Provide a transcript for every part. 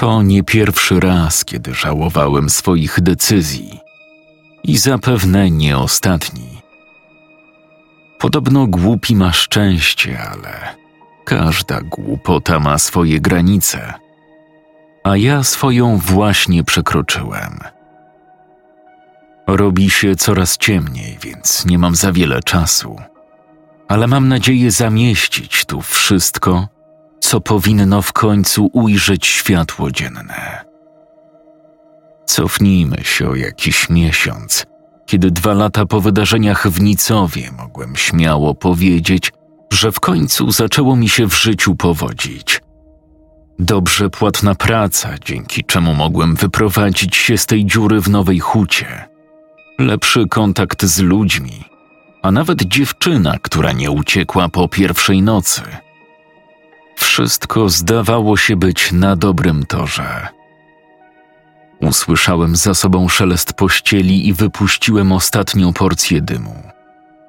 To nie pierwszy raz, kiedy żałowałem swoich decyzji i zapewne nie ostatni. Podobno głupi ma szczęście, ale każda głupota ma swoje granice, a ja swoją właśnie przekroczyłem. Robi się coraz ciemniej, więc nie mam za wiele czasu, ale mam nadzieję zamieścić tu wszystko, co powinno w końcu ujrzeć światło dzienne. Cofnijmy się o jakiś miesiąc, kiedy dwa lata po wydarzeniach w Nicowie mogłem śmiało powiedzieć, że w końcu zaczęło mi się w życiu powodzić. Dobrze płatna praca, dzięki czemu mogłem wyprowadzić się z tej dziury w Nowej Hucie. Lepszy kontakt z ludźmi, a nawet dziewczyna, która nie uciekła po pierwszej nocy. Wszystko zdawało się być na dobrym torze. Usłyszałem za sobą szelest pościeli i wypuściłem ostatnią porcję dymu.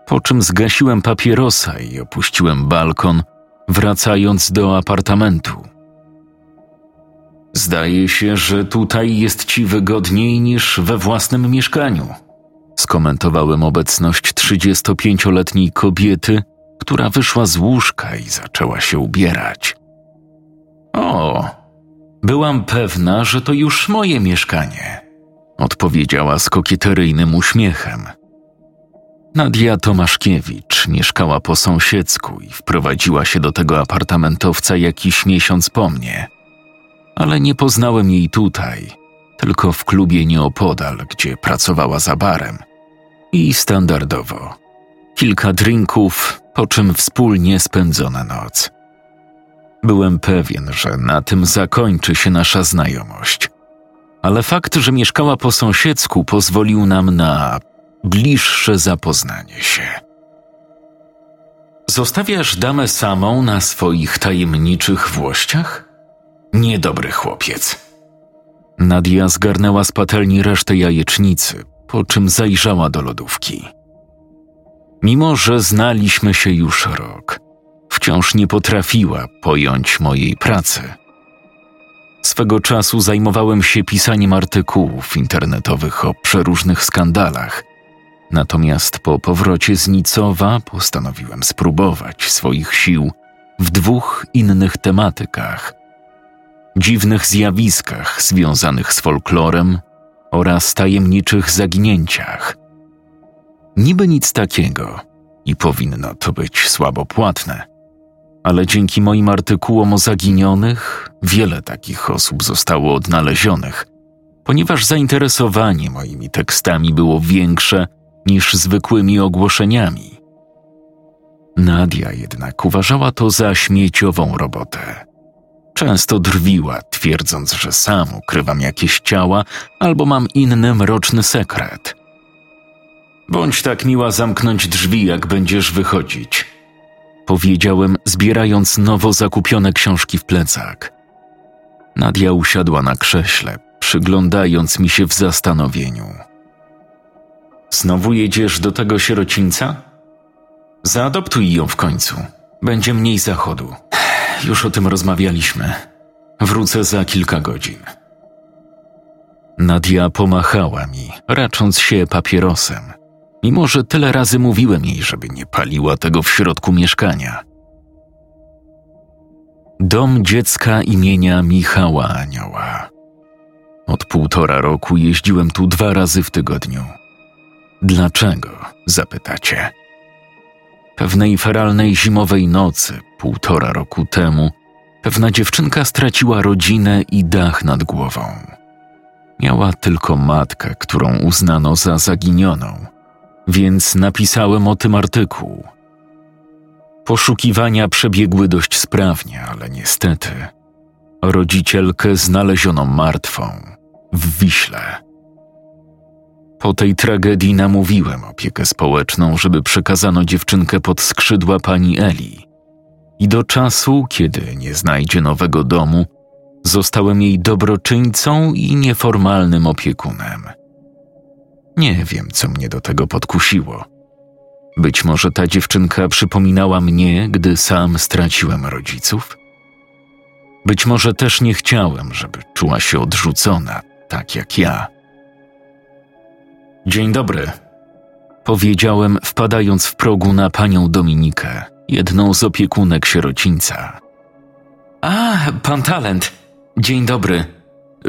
Po czym zgasiłem papierosa i opuściłem balkon, wracając do apartamentu. Zdaje się, że tutaj jest ci wygodniej niż we własnym mieszkaniu. Skomentowałem obecność 35-letniej kobiety, która wyszła z łóżka i zaczęła się ubierać. O, byłam pewna, że to już moje mieszkanie, odpowiedziała z kokieteryjnym uśmiechem. Nadia Tomaszkiewicz mieszkała po sąsiedzku i wprowadziła się do tego apartamentowca jakiś miesiąc po mnie. Ale nie poznałem jej tutaj, tylko w klubie nieopodal, gdzie pracowała za barem. I standardowo. Kilka drinków, po czym wspólnie spędzona noc. Byłem pewien, że na tym zakończy się nasza znajomość. Ale fakt, że mieszkała po sąsiedzku, pozwolił nam na bliższe zapoznanie się. Zostawiasz damę samą na swoich tajemniczych włościach? Niedobry chłopiec. Nadia zgarnęła z patelni resztę jajecznicy, po czym zajrzała do lodówki. Mimo, że znaliśmy się już rok, wciąż nie potrafiła pojąć mojej pracy. Swego czasu zajmowałem się pisaniem artykułów internetowych o przeróżnych skandalach, natomiast po powrocie z Nicowa postanowiłem spróbować swoich sił w dwóch innych tematykach: dziwnych zjawiskach związanych z folklorem oraz tajemniczych zaginięciach. Niby nic takiego i powinno to być słabo płatne, ale dzięki moim artykułom o zaginionych wiele takich osób zostało odnalezionych, ponieważ zainteresowanie moimi tekstami było większe niż zwykłymi ogłoszeniami. Nadia jednak uważała to za śmieciową robotę. Często drwiła, twierdząc, że sam ukrywam jakieś ciała albo mam inny mroczny sekret. Bądź tak miła zamknąć drzwi, jak będziesz wychodzić. Powiedziałem, zbierając nowo zakupione książki w plecak. Nadia usiadła na krześle, przyglądając mi się w zastanowieniu. Znowu jedziesz do tego sierocińca? Zaadoptuj ją w końcu. Będzie mniej zachodu. Już o tym rozmawialiśmy. Wrócę za kilka godzin. Nadia pomachała mi, racząc się papierosem, mimo że tyle razy mówiłem jej, żeby nie paliła tego w środku mieszkania. Dom dziecka imienia Michała Anioła. Od półtora roku jeździłem tu dwa razy w tygodniu. Dlaczego? zapytacie. Pewnej feralnej zimowej nocy, półtora roku temu, pewna dziewczynka straciła rodzinę i dach nad głową. Miała tylko matkę, którą uznano za zaginioną, więc napisałem o tym artykuł. Poszukiwania przebiegły dość sprawnie, ale niestety rodzicielkę znaleziono martwą w Wiśle. Po tej tragedii namówiłem opiekę społeczną, żeby przekazano dziewczynkę pod skrzydła pani Eli. I do czasu, kiedy nie znajdzie nowego domu, zostałem jej dobroczyńcą i nieformalnym opiekunem. Nie wiem, co mnie do tego podkusiło. Być może ta dziewczynka przypominała mnie, gdy sam straciłem rodziców? Być może też nie chciałem, żeby czuła się odrzucona, tak jak ja. Dzień dobry, powiedziałem, wpadając w progu na panią Dominikę, jedną z opiekunek sierocińca. A, pan talent. Dzień dobry.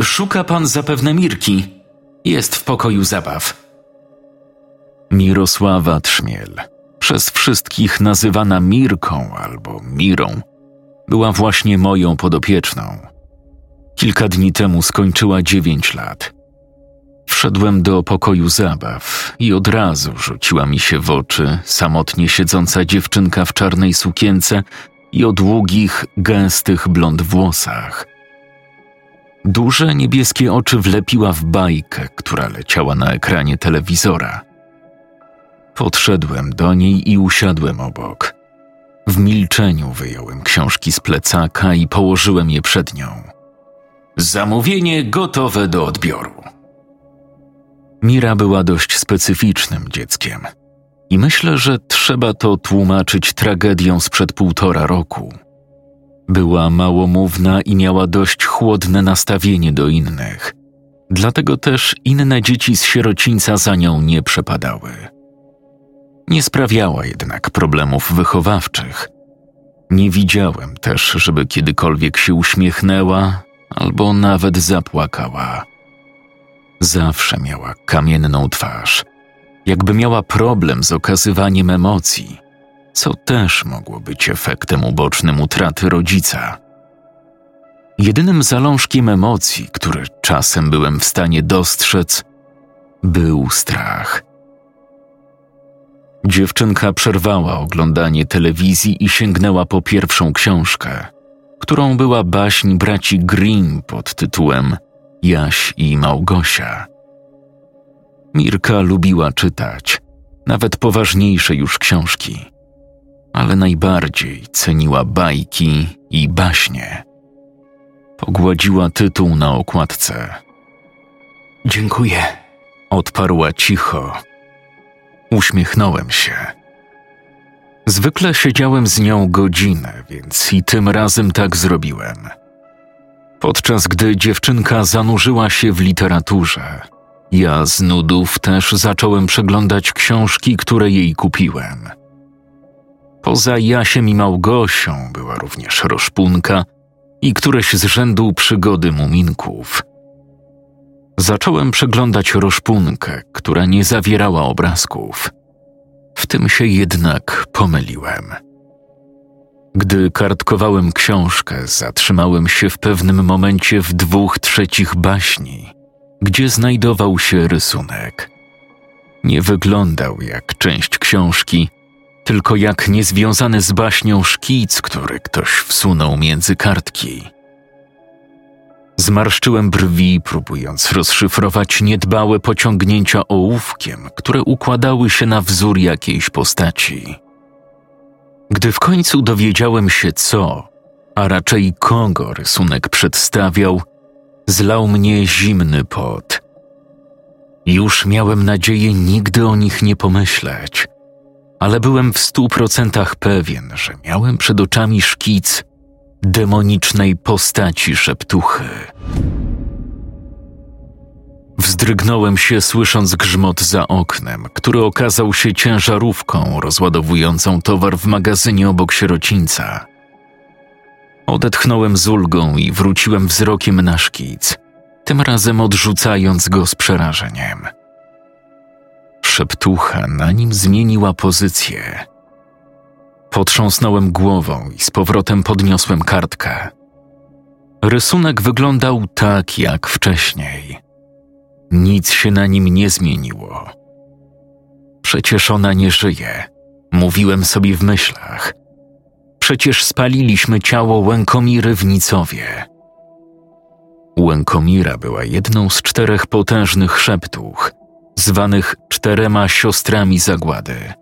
Szuka pan zapewne Mirki. Jest w pokoju zabaw. Mirosława Trzmiel, przez wszystkich nazywana Mirką albo Mirą, była właśnie moją podopieczną. Kilka dni temu skończyła dziewięć lat. Wszedłem do pokoju zabaw i od razu rzuciła mi się w oczy samotnie siedząca dziewczynka w czarnej sukience i o długich, gęstych blond włosach. Duże niebieskie oczy wlepiła w bajkę, która leciała na ekranie telewizora. Podszedłem do niej i usiadłem obok. W milczeniu wyjąłem książki z plecaka i położyłem je przed nią. Zamówienie gotowe do odbioru. Mira była dość specyficznym dzieckiem i myślę, że trzeba to tłumaczyć tragedią sprzed półtora roku. Była małomówna i miała dość chłodne nastawienie do innych. Dlatego też inne dzieci z sierocińca za nią nie przepadały. Nie sprawiała jednak problemów wychowawczych. Nie widziałem też, żeby kiedykolwiek się uśmiechnęła albo nawet zapłakała. Zawsze miała kamienną twarz, jakby miała problem z okazywaniem emocji, co też mogło być efektem ubocznym utraty rodzica. Jedynym zalążkiem emocji, który czasem byłem w stanie dostrzec, był strach. Dziewczynka przerwała oglądanie telewizji i sięgnęła po pierwszą książkę, którą była baśń braci Grimm pod tytułem Jaś i Małgosia. Mirka lubiła czytać, nawet poważniejsze już książki, ale najbardziej ceniła bajki i baśnie. Pogładziła tytuł na okładce. Dziękuję, odparła cicho. Uśmiechnąłem się. Zwykle siedziałem z nią godzinę, więc i tym razem tak zrobiłem – Podczas gdy dziewczynka zanurzyła się w literaturze, ja z nudów też zacząłem przeglądać książki, które jej kupiłem. Poza Jasiem i Małgosią była również Roszpunka i któreś z rzędu przygody muminków. Zacząłem przeglądać Roszpunkę, która nie zawierała obrazków. W tym się jednak pomyliłem. Gdy kartkowałem książkę, zatrzymałem się w pewnym momencie w dwóch trzecich baśni, gdzie znajdował się rysunek. Nie wyglądał jak część książki, tylko jak niezwiązany z baśnią szkic, który ktoś wsunął między kartki. Zmarszczyłem brwi, próbując rozszyfrować niedbałe pociągnięcia ołówkiem, które układały się na wzór jakiejś postaci. Gdy w końcu dowiedziałem się co, a raczej kogo rysunek przedstawiał, zlał mnie zimny pot. Już miałem nadzieję nigdy o nich nie pomyśleć, ale byłem w stu procentach pewien, że miałem przed oczami szkic demonicznej postaci szeptuchy. Wzdrygnąłem się, słysząc grzmot za oknem, który okazał się ciężarówką rozładowującą towar w magazynie obok sierocińca. Odetchnąłem z ulgą i wróciłem wzrokiem na szkic, tym razem odrzucając go z przerażeniem. Szeptucha na nim zmieniła pozycję. Potrząsnąłem głową i z powrotem podniosłem kartkę. Rysunek wyglądał tak jak wcześniej – nic się na nim nie zmieniło. Przecież ona nie żyje, mówiłem sobie w myślach. Przecież spaliliśmy ciało Łękomiry w Nicowie. Łękomira była jedną z czterech potężnych szeptuch, zwanych czterema siostrami zagłady,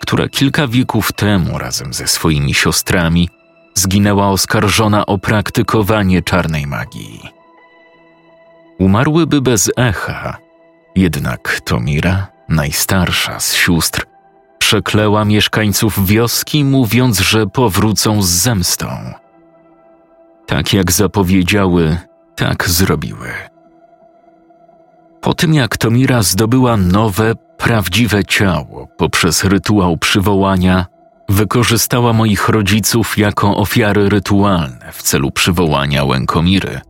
która kilka wieków temu razem ze swoimi siostrami zginęła oskarżona o praktykowanie czarnej magii. Umarłyby bez echa, jednak Tomira, najstarsza z sióstr, przekleła mieszkańców wioski, mówiąc, że powrócą z zemstą. Tak jak zapowiedziały, tak zrobiły. Po tym jak Tomira zdobyła nowe, prawdziwe ciało poprzez rytuał przywołania, wykorzystała moich rodziców jako ofiary rytualne w celu przywołania Łękomiry,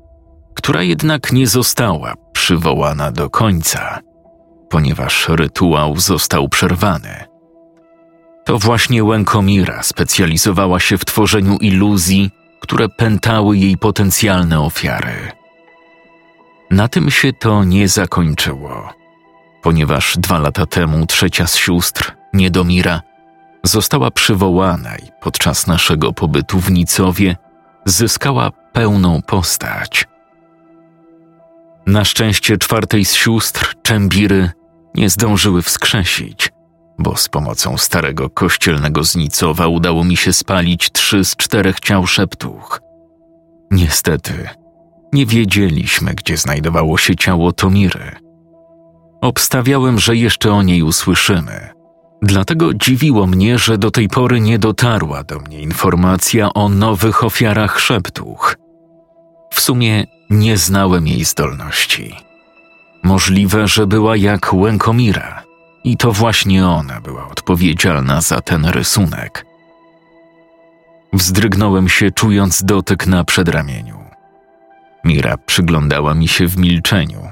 która jednak nie została przywołana do końca, ponieważ rytuał został przerwany. To właśnie Łękomira specjalizowała się w tworzeniu iluzji, które pętały jej potencjalne ofiary. Na tym się to nie zakończyło, ponieważ dwa lata temu trzecia z sióstr, Niedomira, została przywołana i podczas naszego pobytu w Nicowie zyskała pełną postać. Na szczęście czwartej z sióstr, Czembiry, nie zdążyły wskrzesić, bo z pomocą starego kościelnego znicowa udało mi się spalić trzy z czterech ciał szeptuch. Niestety, nie wiedzieliśmy, gdzie znajdowało się ciało Tomiry. Obstawiałem, że jeszcze o niej usłyszymy. Dlatego dziwiło mnie, że do tej pory nie dotarła do mnie informacja o nowych ofiarach szeptuch. W sumie nie znałem jej zdolności. Możliwe, że była jak Łękomira i to właśnie ona była odpowiedzialna za ten rysunek. Wzdrygnąłem się, czując dotyk na przedramieniu. Mira przyglądała mi się w milczeniu.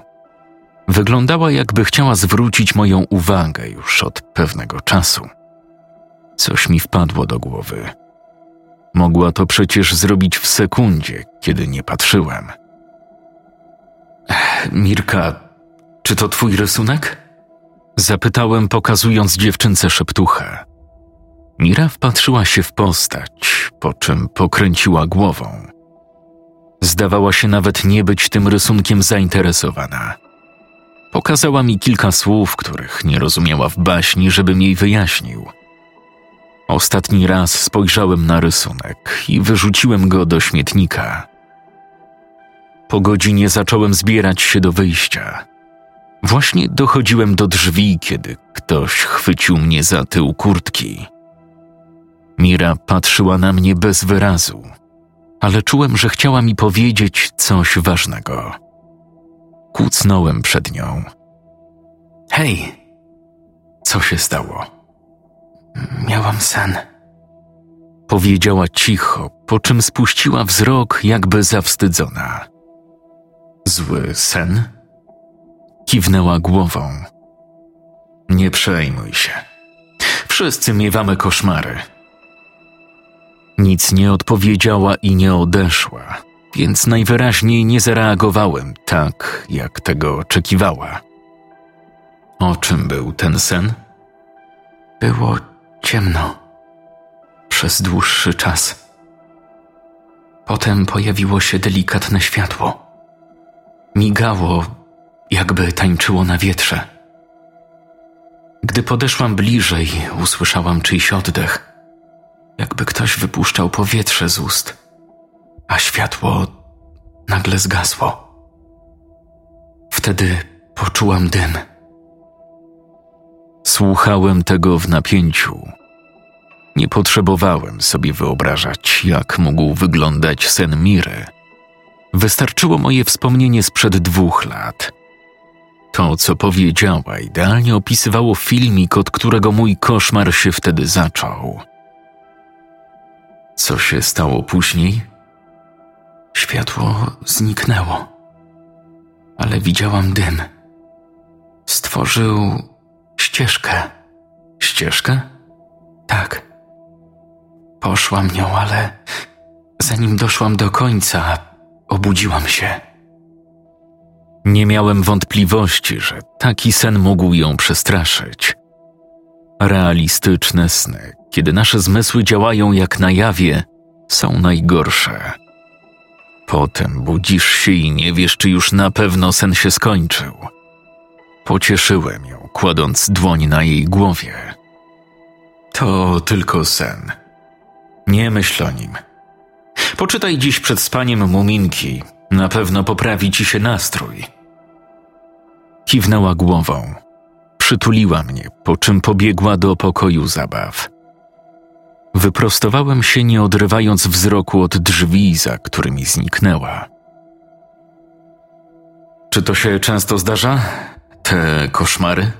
Wyglądała, jakby chciała zwrócić moją uwagę już od pewnego czasu. Coś mi wpadło do głowy. Mogła to przecież zrobić w sekundzie, kiedy nie patrzyłem. Mirka, czy to twój rysunek? Zapytałem, pokazując dziewczynce szeptuchę. Mira wpatrzyła się w postać, po czym pokręciła głową. Zdawała się nawet nie być tym rysunkiem zainteresowana. Pokazała mi kilka słów, których nie rozumiała w baśni, żebym jej wyjaśnił. Ostatni raz spojrzałem na rysunek i wyrzuciłem go do śmietnika. Po godzinie zacząłem zbierać się do wyjścia. Właśnie dochodziłem do drzwi, kiedy ktoś chwycił mnie za tył kurtki. Mira patrzyła na mnie bez wyrazu, ale czułem, że chciała mi powiedzieć coś ważnego. Kucnąłem przed nią. Hej, co się stało? Miałam sen. Powiedziała cicho, po czym spuściła wzrok, jakby zawstydzona. Zły sen? Kiwnęła głową. Nie przejmuj się. Wszyscy miewamy koszmary. Nic nie odpowiedziała i nie odeszła, więc najwyraźniej nie zareagowałem tak, jak tego oczekiwała. O czym był ten sen? Było ciemno przez dłuższy czas. Potem pojawiło się delikatne światło. Migało, jakby tańczyło na wietrze. Gdy podeszłam bliżej, usłyszałam czyjś oddech, jakby ktoś wypuszczał powietrze z ust, a światło nagle zgasło. Wtedy poczułam dym. Słuchałem tego w napięciu. Nie potrzebowałem sobie wyobrażać, jak mógł wyglądać sen Miry. Wystarczyło moje wspomnienie sprzed dwóch lat. To, co powiedziała, idealnie opisywało filmik, od którego mój koszmar się wtedy zaczął. Co się stało później? Światło zniknęło, ale widziałam dym. Stworzył ścieżkę. Ścieżkę? Tak. Poszłam nią, ale zanim doszłam do końca, obudziłam się. Nie miałem wątpliwości, że taki sen mógł ją przestraszyć. Realistyczne sny, kiedy nasze zmysły działają jak na jawie, są najgorsze. Potem budzisz się i nie wiesz, czy już na pewno sen się skończył. Pocieszyłem ją, kładąc dłoń na jej głowie. To tylko sen. Nie myśl o nim. Poczytaj dziś przed spaniem muminki. Na pewno poprawi ci się nastrój. Kiwnęła głową. Przytuliła mnie, po czym pobiegła do pokoju zabaw. Wyprostowałem się, nie odrywając wzroku od drzwi, za którymi zniknęła. Czy to się często zdarza? Te koszmary?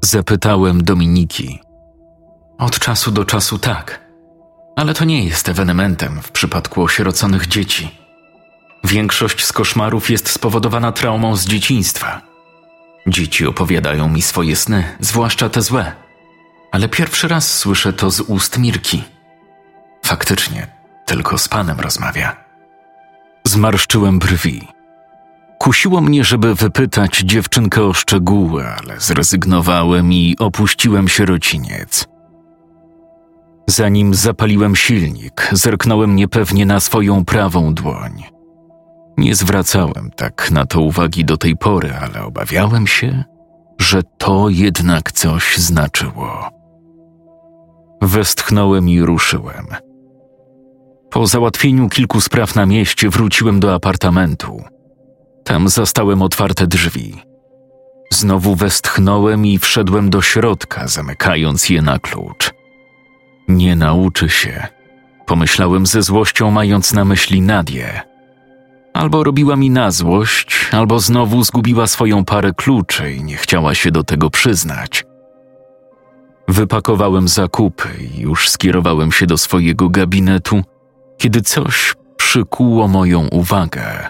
Zapytałem Dominiki. Od czasu do czasu tak, ale to nie jest ewenementem w przypadku osieroconych dzieci. Większość z koszmarów jest spowodowana traumą z dzieciństwa. Dzieci opowiadają mi swoje sny, zwłaszcza te złe, ale pierwszy raz słyszę to z ust Mirki. Faktycznie, tylko z panem rozmawia. Zmarszczyłem brwi. Kusiło mnie, żeby wypytać dziewczynkę o szczegóły, ale zrezygnowałem i opuściłem sierociniec. Zanim zapaliłem silnik, zerknąłem niepewnie na swoją prawą dłoń. Nie zwracałem tak na to uwagi do tej pory, ale obawiałem się, że to jednak coś znaczyło. Westchnąłem i ruszyłem. Po załatwieniu kilku spraw na mieście wróciłem do apartamentu. Tam zastałem otwarte drzwi. Znowu westchnąłem i wszedłem do środka, zamykając je na klucz. Nie nauczy się, pomyślałem ze złością, mając na myśli Nadię. Albo robiła mi na złość, albo znowu zgubiła swoją parę kluczy i nie chciała się do tego przyznać. Wypakowałem zakupy i już skierowałem się do swojego gabinetu, kiedy coś przykuło moją uwagę.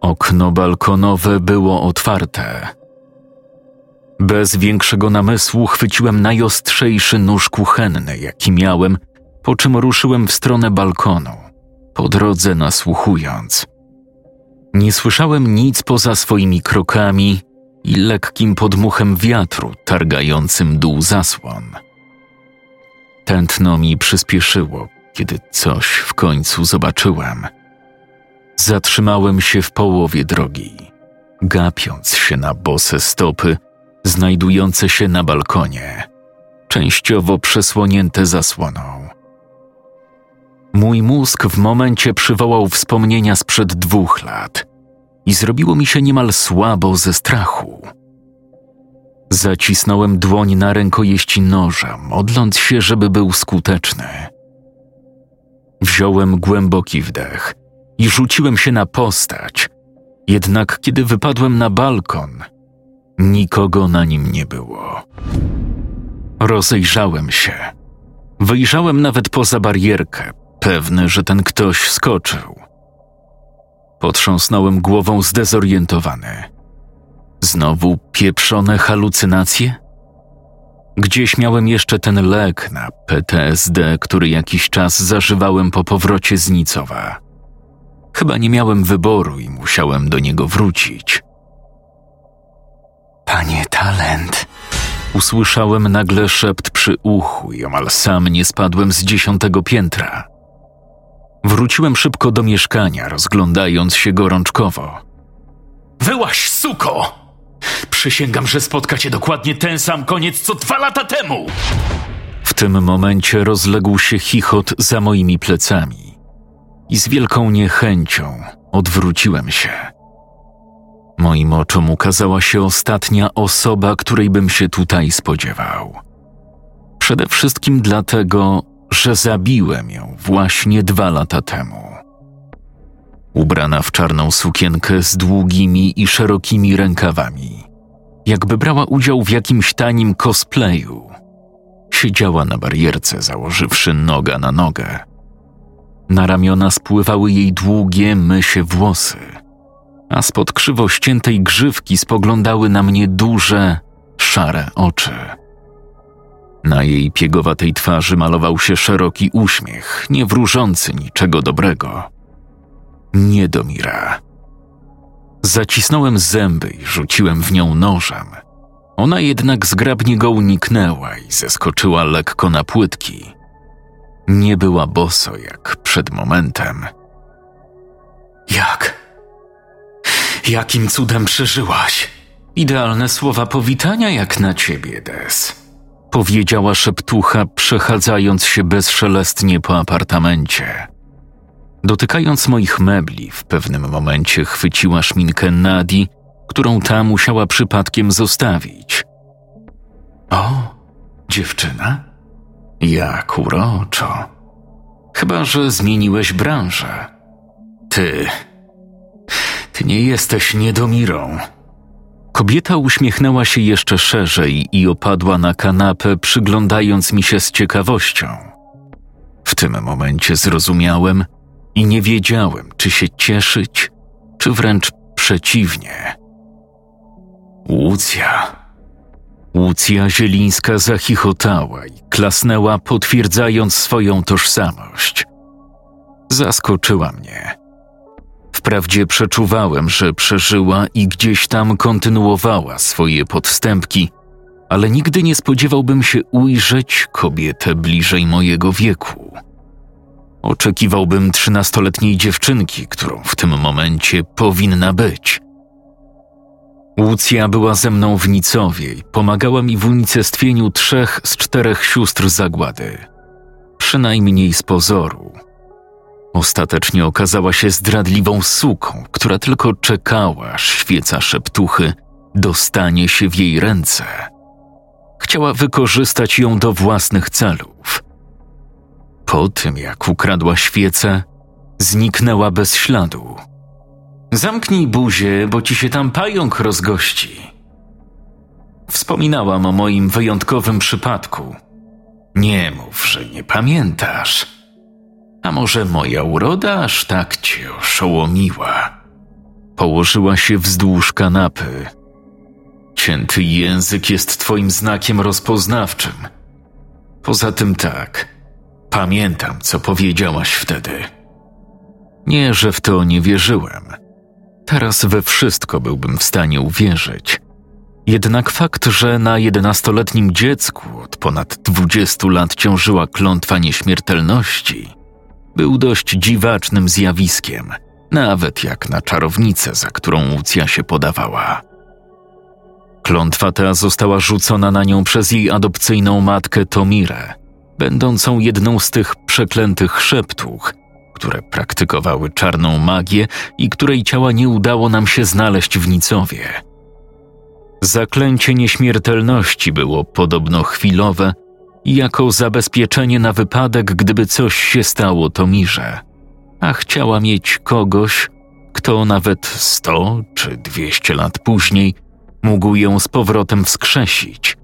Okno balkonowe było otwarte. Bez większego namysłu chwyciłem najostrzejszy nóż kuchenny, jaki miałem, po czym ruszyłem w stronę balkonu, po drodze nasłuchując. Nie słyszałem nic poza swoimi krokami i lekkim podmuchem wiatru targającym dół zasłon. Tętno mi przyspieszyło, kiedy coś w końcu zobaczyłem. Zatrzymałem się w połowie drogi, gapiąc się na bose stopy znajdujące się na balkonie, częściowo przesłonięte zasłoną. Mój mózg w momencie przywołał wspomnienia sprzed dwóch lat i zrobiło mi się niemal słabo ze strachu. Zacisnąłem dłoń na rękojeści noża, modląc się, żeby był skuteczny. Wziąłem głęboki wdech i rzuciłem się na postać, jednak kiedy wypadłem na balkon, nikogo na nim nie było. Rozejrzałem się. Wyjrzałem nawet poza barierkę, pewny, że ten ktoś skoczył. Potrząsnąłem głową zdezorientowany. Znowu pieprzone halucynacje? Gdzieś miałem jeszcze ten lek na PTSD, który jakiś czas zażywałem po powrocie z Nicowa. Chyba nie miałem wyboru i musiałem do niego wrócić. Panie talent. Usłyszałem nagle szept przy uchu i omal sam nie spadłem z dziesiątego piętra. Wróciłem szybko do mieszkania, rozglądając się gorączkowo. Wyłaś, suko! Przysięgam, że spotka cię dokładnie ten sam koniec co dwa lata temu! W tym momencie rozległ się chichot za moimi plecami i z wielką niechęcią odwróciłem się. Moim oczom ukazała się ostatnia osoba, której bym się tutaj spodziewał. Przede wszystkim dlatego, że zabiłem ją właśnie dwa lata temu. Ubrana w czarną sukienkę z długimi i szerokimi rękawami, jakby brała udział w jakimś tanim cosplayu. Siedziała na barierce, założywszy noga na nogę. Na ramiona spływały jej długie, mysie włosy, a spod krzywo ściętej grzywki spoglądały na mnie duże, szare oczy. Na jej piegowatej twarzy malował się szeroki uśmiech, nie wróżący niczego dobrego. Nie do Mira. Zacisnąłem zęby i rzuciłem w nią nożem. Ona jednak zgrabnie go uniknęła i zeskoczyła lekko na płytki. Nie była boso jak przed momentem. Jak? Jakim cudem przeżyłaś? Idealne słowa powitania jak na ciebie, Des powiedziała szeptucha, przechadzając się bezszelestnie po apartamencie. Dotykając moich mebli, w pewnym momencie chwyciła szminkę Nadi, którą ta musiała przypadkiem zostawić. O, dziewczyna? Jak uroczo. Chyba, że zmieniłeś branżę. Ty. Ty nie jesteś niedomirą. Kobieta uśmiechnęła się jeszcze szerzej i opadła na kanapę, przyglądając mi się z ciekawością. W tym momencie zrozumiałem i nie wiedziałem, czy się cieszyć, czy wręcz przeciwnie. Łucja. Łucja Zielińska zachichotała i klasnęła, potwierdzając swoją tożsamość. Zaskoczyła mnie. Wprawdzie przeczuwałem, że przeżyła i gdzieś tam kontynuowała swoje podstępki, ale nigdy nie spodziewałbym się ujrzeć kobietę bliżej mojego wieku. Oczekiwałbym trzynastoletniej dziewczynki, którą w tym momencie powinna być. Łucja była ze mną w Nicowie i pomagała mi w unicestwieniu trzech z czterech sióstr zagłady. Przynajmniej z pozoru. Ostatecznie okazała się zdradliwą suką, która tylko czekała, aż świeca szeptuchy dostanie się w jej ręce. Chciała wykorzystać ją do własnych celów. Po tym, jak ukradła świecę, zniknęła bez śladu. Zamknij buzię, bo ci się tam pająk rozgości. Wspominałam o moim wyjątkowym przypadku. Nie mów, że nie pamiętasz. A może moja uroda aż tak cię oszołomiła? Położyła się wzdłuż kanapy. Cięty język jest twoim znakiem rozpoznawczym. Poza tym tak, pamiętam, co powiedziałaś wtedy. Nie, że w to nie wierzyłem. Teraz we wszystko byłbym w stanie uwierzyć. Jednak fakt, że na jedenastoletnim dziecku od ponad dwudziestu lat ciążyła klątwa nieśmiertelności, był dość dziwacznym zjawiskiem, nawet jak na czarownicę, za którą Łucja się podawała. Klątwa ta została rzucona na nią przez jej adopcyjną matkę Tomirę, będącą jedną z tych przeklętych szeptuch, które praktykowały czarną magię i której ciała nie udało nam się znaleźć w Nicowie. Zaklęcie nieśmiertelności było podobno chwilowe jako zabezpieczenie na wypadek, gdyby coś się stało Tomirze, a chciała mieć kogoś, kto nawet sto czy dwieście lat później mógł ją z powrotem wskrzesić.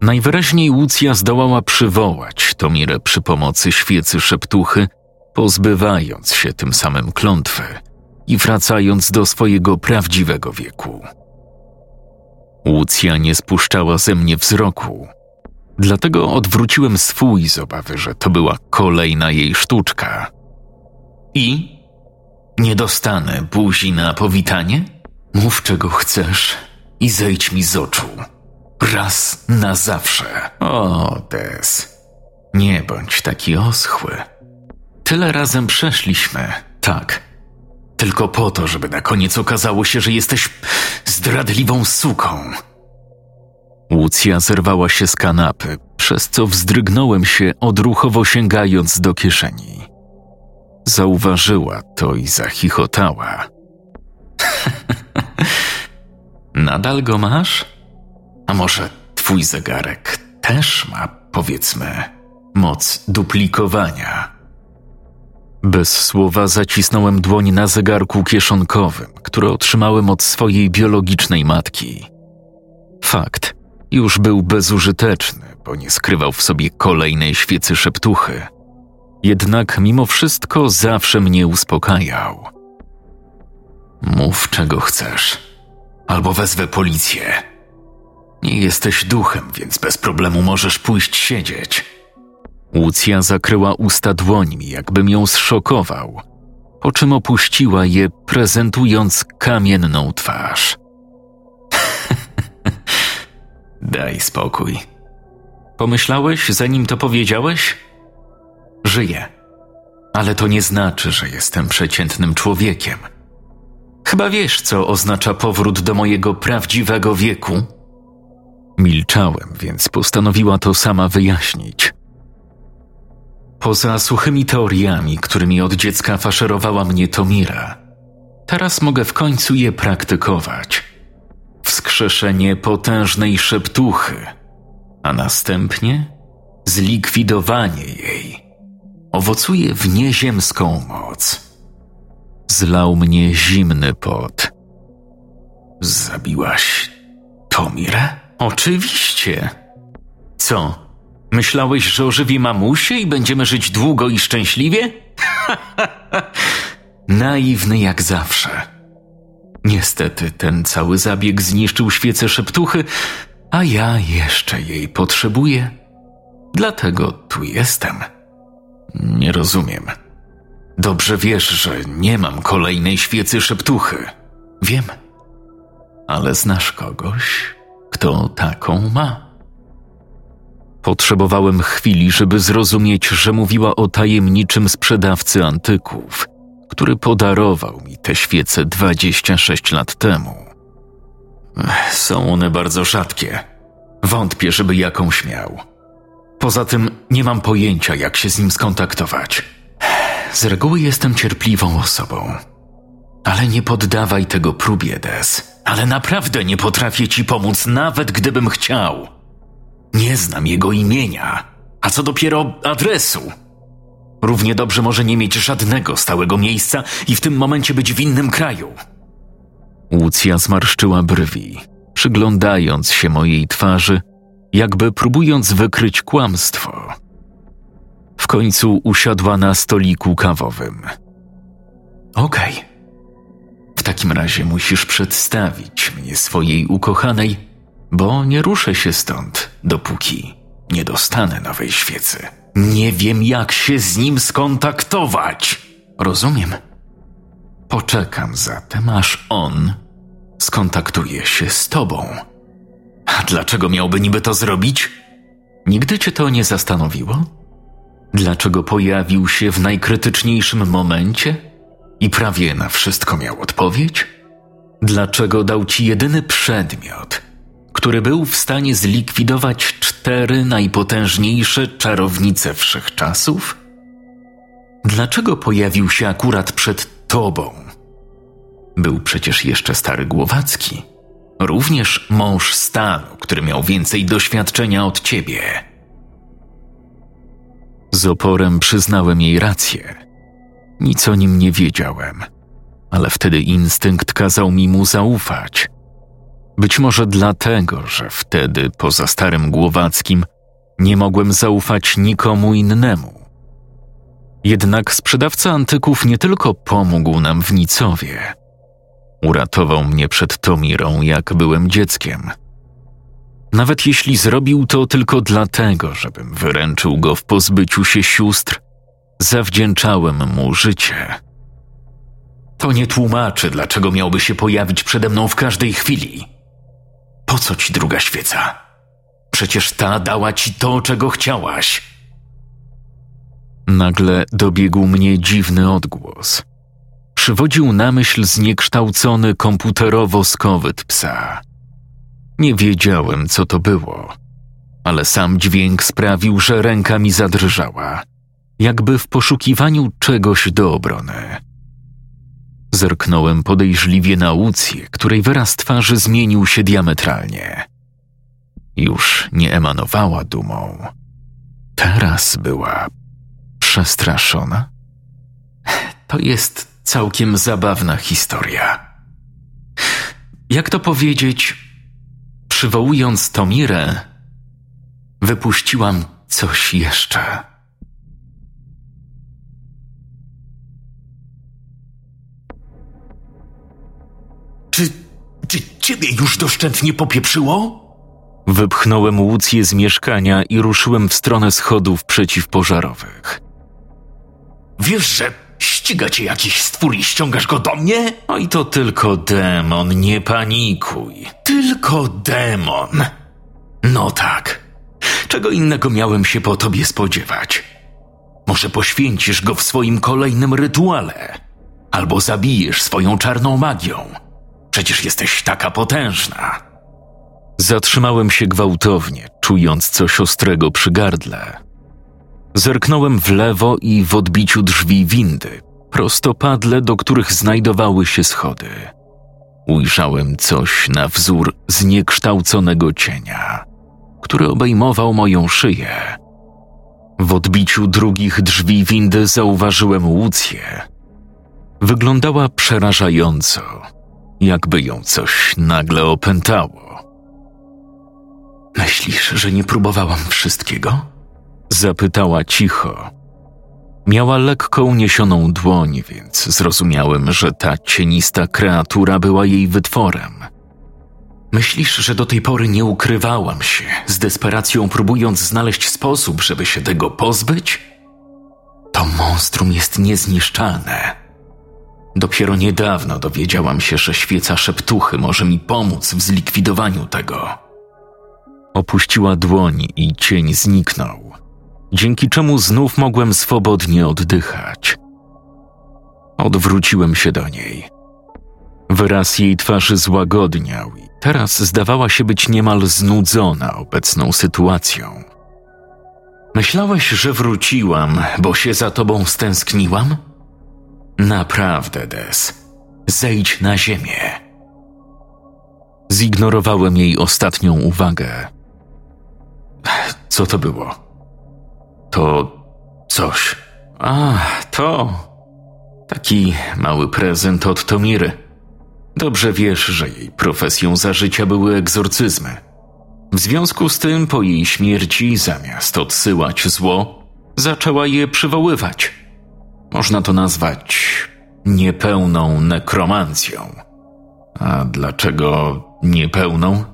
Najwyraźniej Łucja zdołała przywołać Tomirę przy pomocy świecy szeptuchy pozbywając się tym samym klątwy i wracając do swojego prawdziwego wieku. Łucja nie spuszczała ze mnie wzroku, dlatego odwróciłem swój z obawy, że to była kolejna jej sztuczka. I? Nie dostanę buzi na powitanie? Mów czego chcesz i zejdź mi z oczu. Raz na zawsze. O, Des, nie bądź taki oschły. Tyle razem przeszliśmy, tak. Tylko po to, żeby na koniec okazało się, że jesteś zdradliwą suką. Łucja zerwała się z kanapy, przez co wzdrygnąłem się, odruchowo sięgając do kieszeni. Zauważyła to i zachichotała. Nadal go masz? A może twój zegarek też ma, powiedzmy, moc duplikowania? Bez słowa zacisnąłem dłoń na zegarku kieszonkowym, który otrzymałem od swojej biologicznej matki. Fakt, już był bezużyteczny, bo nie skrywał w sobie kolejnej świecy szeptuchy. Jednak mimo wszystko zawsze mnie uspokajał. Mów czego chcesz, albo wezwę policję. Nie jesteś duchem, więc bez problemu możesz pójść siedzieć. Łucja zakryła usta dłońmi, jakbym ją zszokował, po czym opuściła je, prezentując kamienną twarz. Daj spokój. Pomyślałeś, zanim to powiedziałeś? Żyję. Ale to nie znaczy, że jestem przeciętnym człowiekiem. Chyba wiesz, co oznacza powrót do mojego prawdziwego wieku? Milczałem, więc postanowiła to sama wyjaśnić. Poza suchymi teoriami, którymi od dziecka faszerowała mnie Tomira, teraz mogę w końcu je praktykować. Wskrzeszenie potężnej szeptuchy, a następnie zlikwidowanie jej owocuje w nieziemską moc. Zlał mnie zimny pot. Zabiłaś Tomirę? Oczywiście. Co? Myślałeś, że ożywi mamusię i będziemy żyć długo i szczęśliwie? Naiwny jak zawsze. Niestety ten cały zabieg zniszczył świecę szeptuchy, a ja jeszcze jej potrzebuję. Dlatego tu jestem. Nie rozumiem. Dobrze wiesz, że nie mam kolejnej świecy szeptuchy. Wiem. Ale znasz kogoś, kto taką ma. Potrzebowałem chwili, żeby zrozumieć, że mówiła o tajemniczym sprzedawcy antyków, który podarował mi te świece 26 lat temu. Są one bardzo rzadkie. Wątpię, żeby jakąś miał. Poza tym nie mam pojęcia, jak się z nim skontaktować. Z reguły jestem cierpliwą osobą. Ale nie poddawaj tego próbie, Des. Ale naprawdę nie potrafię ci pomóc, nawet gdybym chciał. Nie znam jego imienia, a co dopiero adresu. Równie dobrze może nie mieć żadnego stałego miejsca i w tym momencie być w innym kraju. Łucja zmarszczyła brwi, przyglądając się mojej twarzy, jakby próbując wykryć kłamstwo. W końcu usiadła na stoliku kawowym. Okej. Okay. W takim razie musisz przedstawić mnie swojej ukochanej, bo nie ruszę się stąd, dopóki nie dostanę nowej świecy. Nie wiem, jak się z nim skontaktować. Rozumiem. Poczekam zatem, aż on skontaktuje się z tobą. A dlaczego miałby niby to zrobić? Nigdy cię to nie zastanowiło? Dlaczego pojawił się w najkrytyczniejszym momencie i prawie na wszystko miał odpowiedź? Dlaczego dał ci jedyny przedmiot, który był w stanie zlikwidować cztery najpotężniejsze czarownice wszechczasów? Dlaczego pojawił się akurat przed tobą? Był przecież jeszcze stary Głowacki, również mąż stanu, który miał więcej doświadczenia od ciebie. Z oporem przyznałem jej rację. Nic o nim nie wiedziałem, ale wtedy instynkt kazał mi mu zaufać. Być może dlatego, że wtedy, poza starym Głowackim, nie mogłem zaufać nikomu innemu. Jednak sprzedawca antyków nie tylko pomógł nam w Nicowie, uratował mnie przed Tomirą, jak byłem dzieckiem. Nawet jeśli zrobił to tylko dlatego, żebym wyręczył go w pozbyciu się sióstr, zawdzięczałem mu życie. To nie tłumaczy, dlaczego miałby się pojawić przede mną w każdej chwili. Po co ci druga świeca? Przecież ta dała ci to, czego chciałaś. Nagle dobiegł mnie dziwny odgłos. Przywodził na myśl zniekształcony komputerowo skowyt psa. Nie wiedziałem, co to było, ale sam dźwięk sprawił, że ręka mi zadrżała, jakby w poszukiwaniu czegoś do obrony. Zerknąłem podejrzliwie na Łucję, której wyraz twarzy zmienił się diametralnie. Już nie emanowała dumą. Teraz była przestraszona. To jest całkiem zabawna historia. Jak to powiedzieć, przywołując Tomirę, wypuściłam coś jeszcze. Czy ciebie już doszczętnie popieprzyło? Wypchnąłem Łucję z mieszkania i ruszyłem w stronę schodów przeciwpożarowych. Wiesz, że ściga cię jakiś stwór i ściągasz go do mnie? Oj, to tylko demon, nie panikuj. Tylko demon. No tak. Czego innego miałem się po tobie spodziewać? Może poświęcisz go w swoim kolejnym rytuale? Albo zabijesz swoją czarną magią? Przecież jesteś taka potężna. Zatrzymałem się gwałtownie, czując coś ostrego przy gardle. Zerknąłem w lewo i w odbiciu drzwi windy, prostopadle, do których znajdowały się schody. Ujrzałem coś na wzór zniekształconego cienia, który obejmował moją szyję W odbiciu drugich drzwi windy zauważyłem Łucję. Wyglądała przerażająco, jakby ją coś nagle opętało. Myślisz, że nie próbowałam wszystkiego? Zapytała cicho. Miała lekko uniesioną dłoń, więc zrozumiałem, że ta cienista kreatura była jej wytworem. Myślisz, że do tej pory nie ukrywałam się, z desperacją próbując znaleźć sposób, żeby się tego pozbyć? To monstrum jest niezniszczalne. Dopiero niedawno dowiedziałam się, że świeca szeptuchy może mi pomóc w zlikwidowaniu tego. Opuściła dłoń i cień zniknął, dzięki czemu znów mogłem swobodnie oddychać. Odwróciłem się do niej. Wyraz jej twarzy złagodniał i teraz zdawała się być niemal znudzona obecną sytuacją. Myślałeś, że wróciłam, bo się za tobą stęskniłam? Naprawdę, Des. Zejdź na ziemię. Zignorowałem jej ostatnią uwagę. Co to było? To coś. A, to. Taki mały prezent od Tomiry. Dobrze wiesz, że jej profesją za życia były egzorcyzmy. W związku z tym, po jej śmierci, zamiast odsyłać zło, zaczęła je przywoływać. Można to nazwać niepełną nekromancją. A dlaczego niepełną?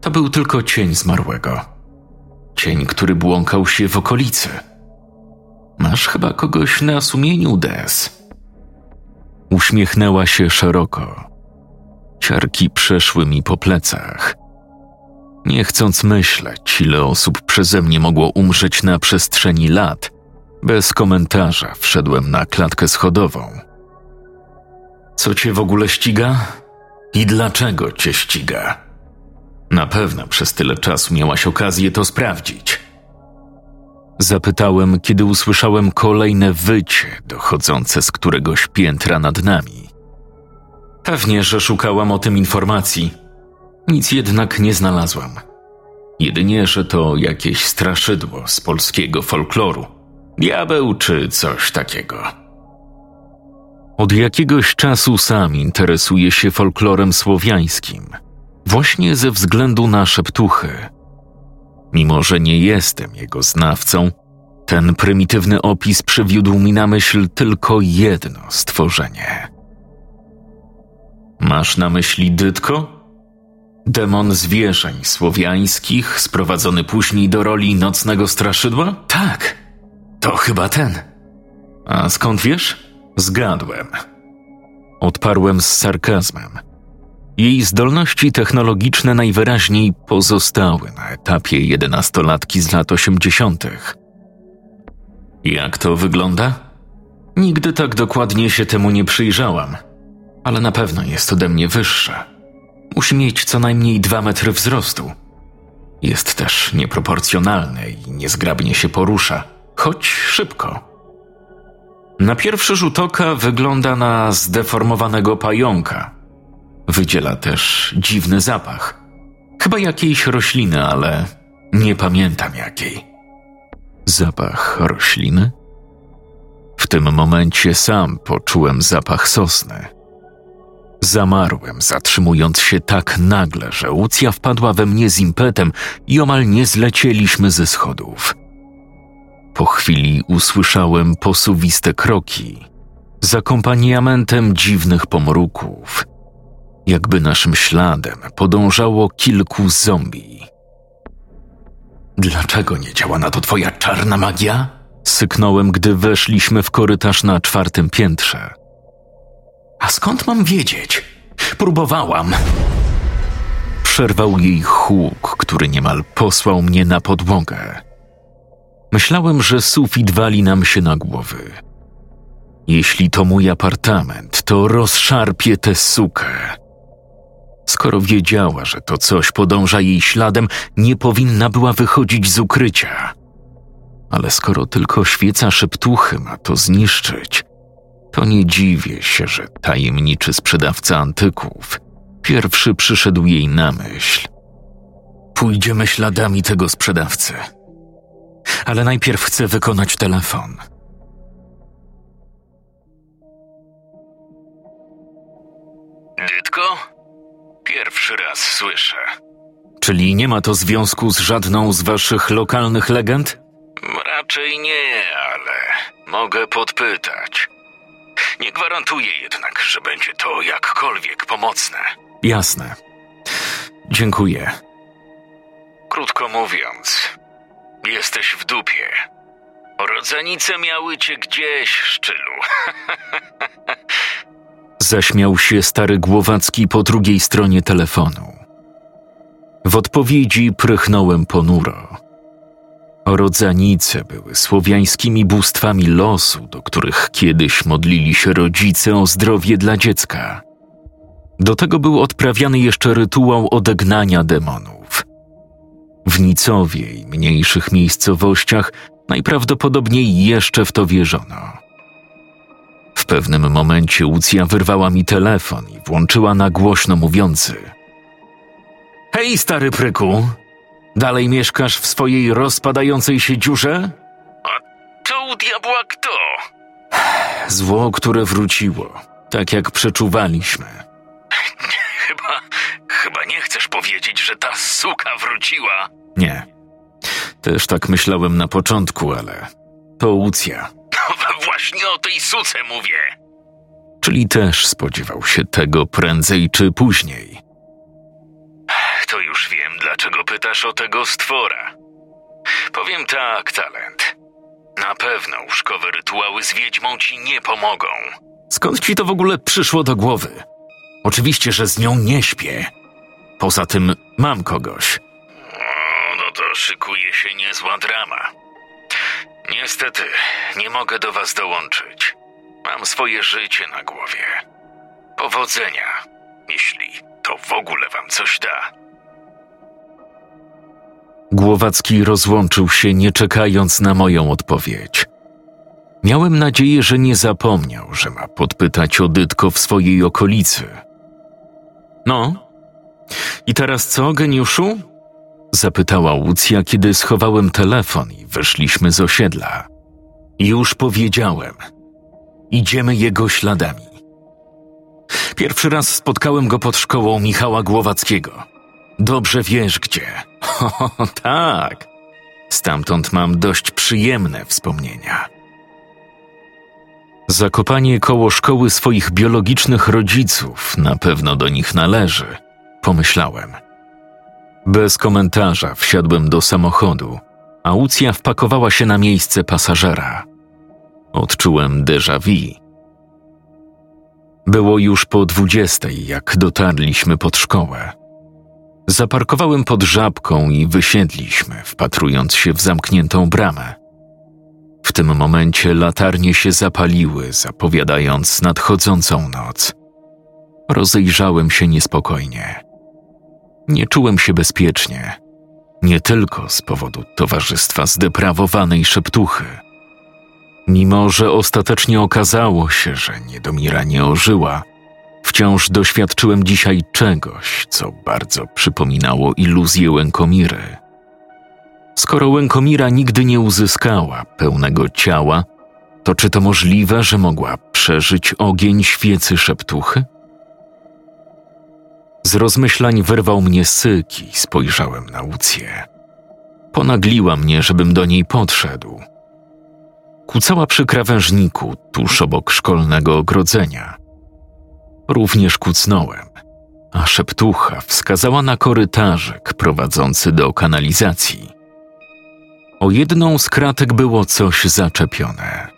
To był tylko cień zmarłego. Cień, który błąkał się w okolicy. Masz chyba kogoś na sumieniu, Des. Uśmiechnęła się szeroko. Ciarki przeszły mi po plecach. Nie chcąc myśleć, ile osób przeze mnie mogło umrzeć na przestrzeni lat, bez komentarza wszedłem na klatkę schodową. Co cię w ogóle ściga? I dlaczego cię ściga? Na pewno przez tyle czasu miałaś okazję to sprawdzić. Zapytałem, kiedy usłyszałem kolejne wycie dochodzące z któregoś piętra nad nami. Pewnie, że szukałam o tym informacji. Nic jednak nie znalazłam. Jedynie, że to jakieś straszydło z polskiego folkloru. Diabeł czy coś takiego. Od jakiegoś czasu sam interesuję się folklorem słowiańskim, właśnie ze względu na szeptuchy. Mimo, że nie jestem jego znawcą, ten prymitywny opis przywiódł mi na myśl tylko jedno stworzenie. Masz na myśli Dytko? Demon zwierzeń słowiańskich, sprowadzony później do roli nocnego straszydła? Tak, to chyba ten. A skąd wiesz? Zgadłem. Odparłem z sarkazmem. Jej zdolności technologiczne najwyraźniej pozostały na etapie jedenastolatki z lat osiemdziesiątych. Jak to wygląda? Nigdy tak dokładnie się temu nie przyjrzałam, ale na pewno jest ode mnie wyższa. Musi mieć co najmniej dwa metry wzrostu. Jest też nieproporcjonalny i niezgrabnie się porusza, choć szybko. Na pierwszy rzut oka wygląda na zdeformowanego pająka. Wydziela też dziwny zapach. Chyba jakiejś rośliny, ale nie pamiętam jakiej. Zapach rośliny? W tym momencie sam poczułem zapach sosny. Zamarłem, zatrzymując się tak nagle, że Łucja wpadła we mnie z impetem i omal nie zlecieliśmy ze schodów. Po chwili usłyszałem posuwiste kroki z akompaniamentem dziwnych pomruków. Jakby naszym śladem podążało kilku zombie. Dlaczego nie działa na to twoja czarna magia? Syknąłem, gdy weszliśmy w korytarz na czwartym piętrze. A skąd mam wiedzieć? Próbowałam. Przerwał jej huk, który niemal posłał mnie na podłogę. Myślałem, że sufit wali nam się na głowy. Jeśli to mój apartament, to rozszarpie tę sukę. Skoro wiedziała, że to coś podąża jej śladem, nie powinna była wychodzić z ukrycia. Ale skoro tylko świeca szeptuchy ma to zniszczyć, to nie dziwię się, że tajemniczy sprzedawca antyków pierwszy przyszedł jej na myśl. Pójdziemy śladami tego sprzedawcy. Ale najpierw chcę wykonać telefon. Dytko? Pierwszy raz słyszę. Czyli nie ma to związku z żadną z waszych lokalnych legend? Raczej nie, ale mogę podpytać. Nie gwarantuję jednak, że będzie to jakkolwiek pomocne. Jasne. Dziękuję. Krótko mówiąc, jesteś w dupie. Rodzenice miały cię gdzieś, szczylu. Zaśmiał się stary Głowacki po drugiej stronie telefonu. W odpowiedzi prychnąłem ponuro. Rodzanice były słowiańskimi bóstwami losu, do których kiedyś modlili się rodzice o zdrowie dla dziecka. Do tego był odprawiany jeszcze rytuał odegnania demonów. W Nicowie i mniejszych miejscowościach najprawdopodobniej jeszcze w to wierzono. W pewnym momencie Łucja wyrwała mi telefon i włączyła na głośno mówiący. Hej, stary pryku! Dalej mieszkasz w swojej rozpadającej się dziurze? To u diabła kto? Zło, które wróciło, tak jak przeczuwaliśmy. Że ta suka wróciła. Nie. Też tak myślałem na początku, ale to Łucja. No właśnie o tej suce mówię. Czyli też spodziewał się tego prędzej czy później. To już wiem, dlaczego pytasz o tego stwora. Powiem tak, talent. Na pewno łóżkowe rytuały z wiedźmą ci nie pomogą. Skąd ci to w ogóle przyszło do głowy? Oczywiście, że z nią nie śpię. Poza tym mam kogoś. No to szykuje się niezła drama. Niestety, nie mogę do was dołączyć. Mam swoje życie na głowie. Powodzenia, jeśli to w ogóle wam coś da. Głowacki rozłączył się, nie czekając na moją odpowiedź. Miałem nadzieję, że nie zapomniał, że ma podpytać o Dytko w swojej okolicy. No? I teraz co, geniuszu? Zapytała Łucja, kiedy schowałem telefon i wyszliśmy z osiedla. Już powiedziałem. Idziemy jego śladami. Pierwszy raz spotkałem go pod szkołą Michała Głowackiego. Dobrze wiesz gdzie. O, tak. Stamtąd mam dość przyjemne wspomnienia. Zakopanie koło szkoły swoich biologicznych rodziców na pewno do nich należy, pomyślałem. Bez komentarza wsiadłem do samochodu, a Łucja wpakowała się na miejsce pasażera. Odczułem déjà vu. Było już po dwudziestej, jak dotarliśmy pod szkołę. Zaparkowałem pod żabką i wysiedliśmy, wpatrując się w zamkniętą bramę. W tym momencie latarnie się zapaliły, zapowiadając nadchodzącą noc. Rozejrzałem się niespokojnie. Nie czułem się bezpiecznie, nie tylko z powodu towarzystwa zdeprawowanej szeptuchy. Mimo, że ostatecznie okazało się, że Niedomira nie ożyła, wciąż doświadczyłem dzisiaj czegoś, co bardzo przypominało iluzję Łękomiry. Skoro Łękomira nigdy nie uzyskała pełnego ciała, to czy to możliwe, że mogła przeżyć ogień świecy szeptuchy? Z rozmyślań wyrwał mnie syk i spojrzałem na Łucję. Ponagliła mnie, żebym do niej podszedł. Kucała przy krawężniku, tuż obok szkolnego ogrodzenia. Również kucnąłem, a szeptucha wskazała na korytarzek prowadzący do kanalizacji. O jedną z kratek było coś zaczepione.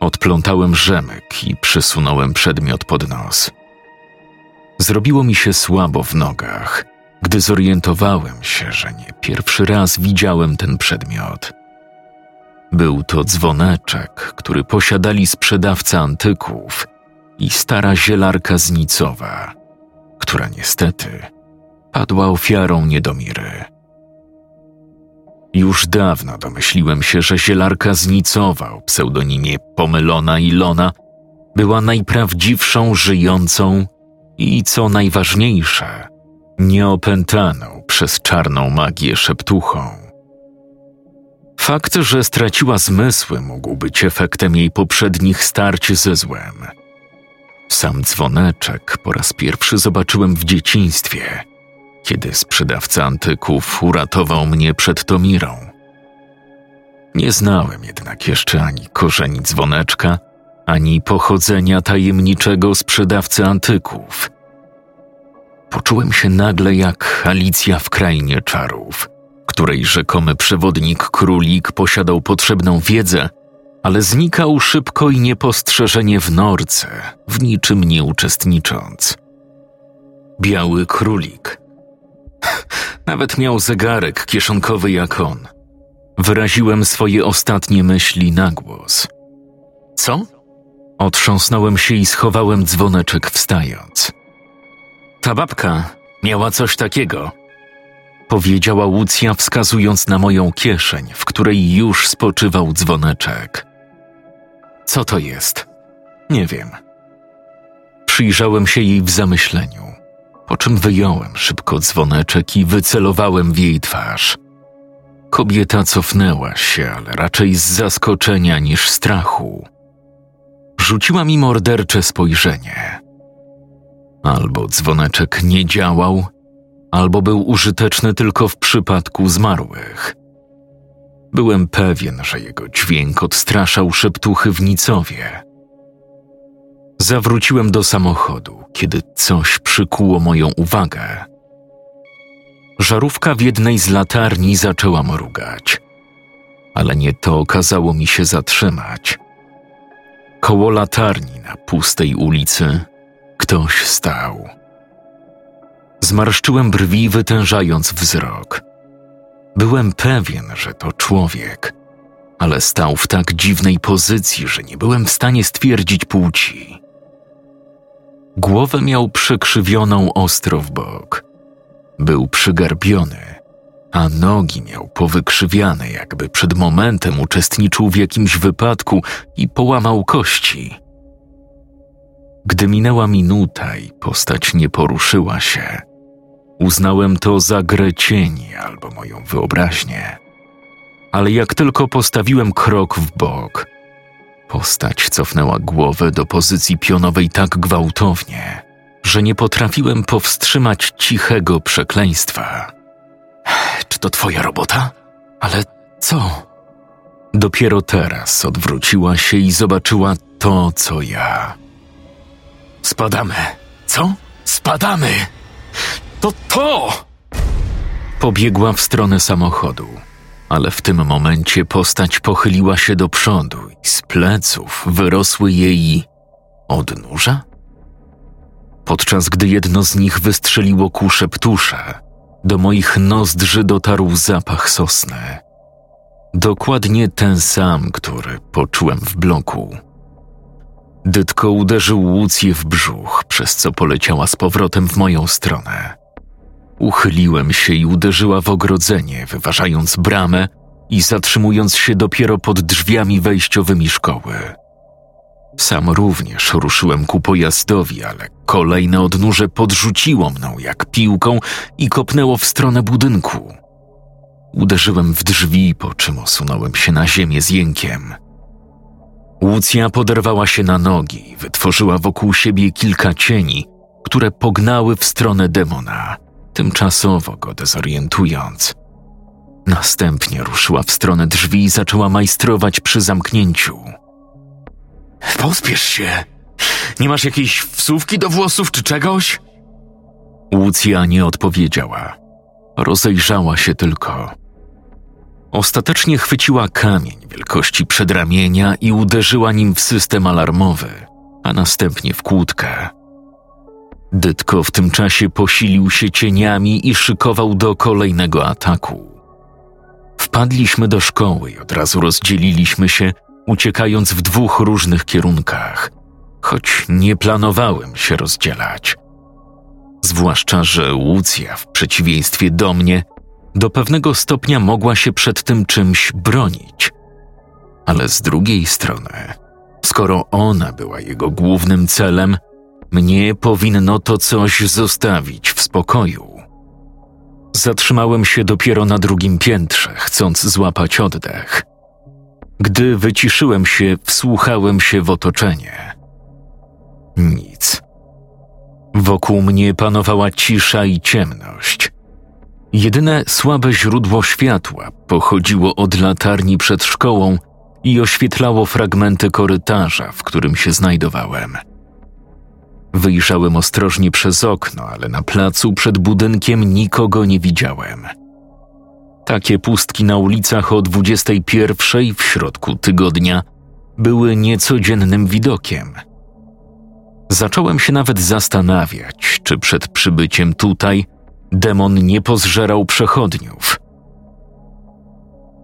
Odplątałem rzemek i przysunąłem przedmiot pod nos. Zrobiło mi się słabo w nogach, gdy zorientowałem się, że nie pierwszy raz widziałem ten przedmiot. Był to dzwoneczek, który posiadali sprzedawca antyków i stara zielarka z Nicowa, która niestety padła ofiarą Niedomiry. Już dawno domyśliłem się, że zielarka z Nicowa o pseudonimie Pomylona Ilona była najprawdziwszą żyjącą i co najważniejsze, nieopętaną przez czarną magię szeptuchą. Fakt, że straciła zmysły, mógł być efektem jej poprzednich starć ze złem. Sam dzwoneczek po raz pierwszy zobaczyłem w dzieciństwie, kiedy sprzedawca antyków uratował mnie przed Tomirą. Nie znałem jednak jeszcze ani korzeni dzwoneczka, ani pochodzenia tajemniczego sprzedawcy antyków. Poczułem się nagle jak Alicja w krainie czarów, której rzekomy przewodnik królik posiadał potrzebną wiedzę, ale znikał szybko i niepostrzeżenie w norce, w niczym nie uczestnicząc. Biały królik. Nawet miał zegarek kieszonkowy jak on. Wyraziłem swoje ostatnie myśli na głos. Co? Otrząsnąłem się i schowałem dzwoneczek wstając. Ta babka miała coś takiego. Powiedziała Łucja, wskazując na moją kieszeń, w której już spoczywał dzwoneczek. Co to jest? Nie wiem. Przyjrzałem się jej w zamyśleniu, po czym wyjąłem szybko dzwoneczek i wycelowałem w jej twarz. Kobieta cofnęła się, ale raczej z zaskoczenia niż strachu. Rzuciła mi mordercze spojrzenie. Albo dzwoneczek nie działał, albo był użyteczny tylko w przypadku zmarłych. Byłem pewien, że jego dźwięk odstraszał szeptuchy w Nicowie. Zawróciłem do samochodu, kiedy coś przykuło moją uwagę. Żarówka w jednej z latarni zaczęła mrugać, ale nie to kazało mi się zatrzymać. Koło latarni na pustej ulicy ktoś stał. Zmarszczyłem brwi, wytężając wzrok. Byłem pewien, że to człowiek, ale stał w tak dziwnej pozycji, że nie byłem w stanie stwierdzić płci. Głowę miał przekrzywioną ostro w bok. Był przygarbiony, a nogi miał powykrzywiane, jakby przed momentem uczestniczył w jakimś wypadku i połamał kości. Gdy minęła minuta i postać nie poruszyła się, uznałem to za grę cieni albo moją wyobraźnię. Ale jak tylko postawiłem krok w bok, postać cofnęła głowę do pozycji pionowej tak gwałtownie, że nie potrafiłem powstrzymać cichego przekleństwa. Czy to twoja robota? Ale co? Dopiero teraz odwróciła się i zobaczyła to, co ja. Spadamy. Co? Spadamy! To to! Pobiegła w stronę samochodu, ale w tym momencie postać pochyliła się do przodu i z pleców wyrosły jej odnóża? Podczas gdy jedno z nich wystrzeliło ku szeptusze, do moich nozdrzy dotarł zapach sosny. Dokładnie ten sam, który poczułem w bloku. Dytko uderzył Łucję w brzuch, przez co poleciała z powrotem w moją stronę. Uchyliłem się i uderzyła w ogrodzenie, wyważając bramę i zatrzymując się dopiero pod drzwiami wejściowymi szkoły. Sam również ruszyłem ku pojazdowi, ale kolejne odnóże podrzuciło mną jak piłką i kopnęło w stronę budynku. Uderzyłem w drzwi, po czym osunąłem się na ziemię z jękiem. Łucja poderwała się na nogi i wytworzyła wokół siebie kilka cieni, które pognały w stronę demona, tymczasowo go dezorientując. Następnie ruszyła w stronę drzwi i zaczęła majstrować przy zamknięciu. Pospiesz się! Nie masz jakiejś wsówki do włosów czy czegoś? Łucja nie odpowiedziała. Rozejrzała się tylko. Ostatecznie chwyciła kamień wielkości przedramienia i uderzyła nim w system alarmowy, a następnie w kłódkę. Dytko w tym czasie posilił się cieniami i szykował do kolejnego ataku. Wpadliśmy do szkoły i od razu rozdzieliliśmy się, uciekając w dwóch różnych kierunkach, choć nie planowałem się rozdzielać. Zwłaszcza, że Łucja, w przeciwieństwie do mnie, do pewnego stopnia mogła się przed tym czymś bronić. Ale z drugiej strony, skoro ona była jego głównym celem, mnie powinno to coś zostawić w spokoju. Zatrzymałem się dopiero na drugim piętrze, chcąc złapać oddech. Gdy wyciszyłem się, wsłuchałem się w otoczenie. Nic. Wokół mnie panowała cisza i ciemność. Jedyne słabe źródło światła pochodziło od latarni przed szkołą i oświetlało fragmenty korytarza, w którym się znajdowałem. Wyjrzałem ostrożnie przez okno, ale na placu przed budynkiem nikogo nie widziałem. Takie pustki na ulicach o 21 w środku tygodnia były niecodziennym widokiem. Zacząłem się nawet zastanawiać, czy przed przybyciem tutaj demon nie pozżerał przechodniów.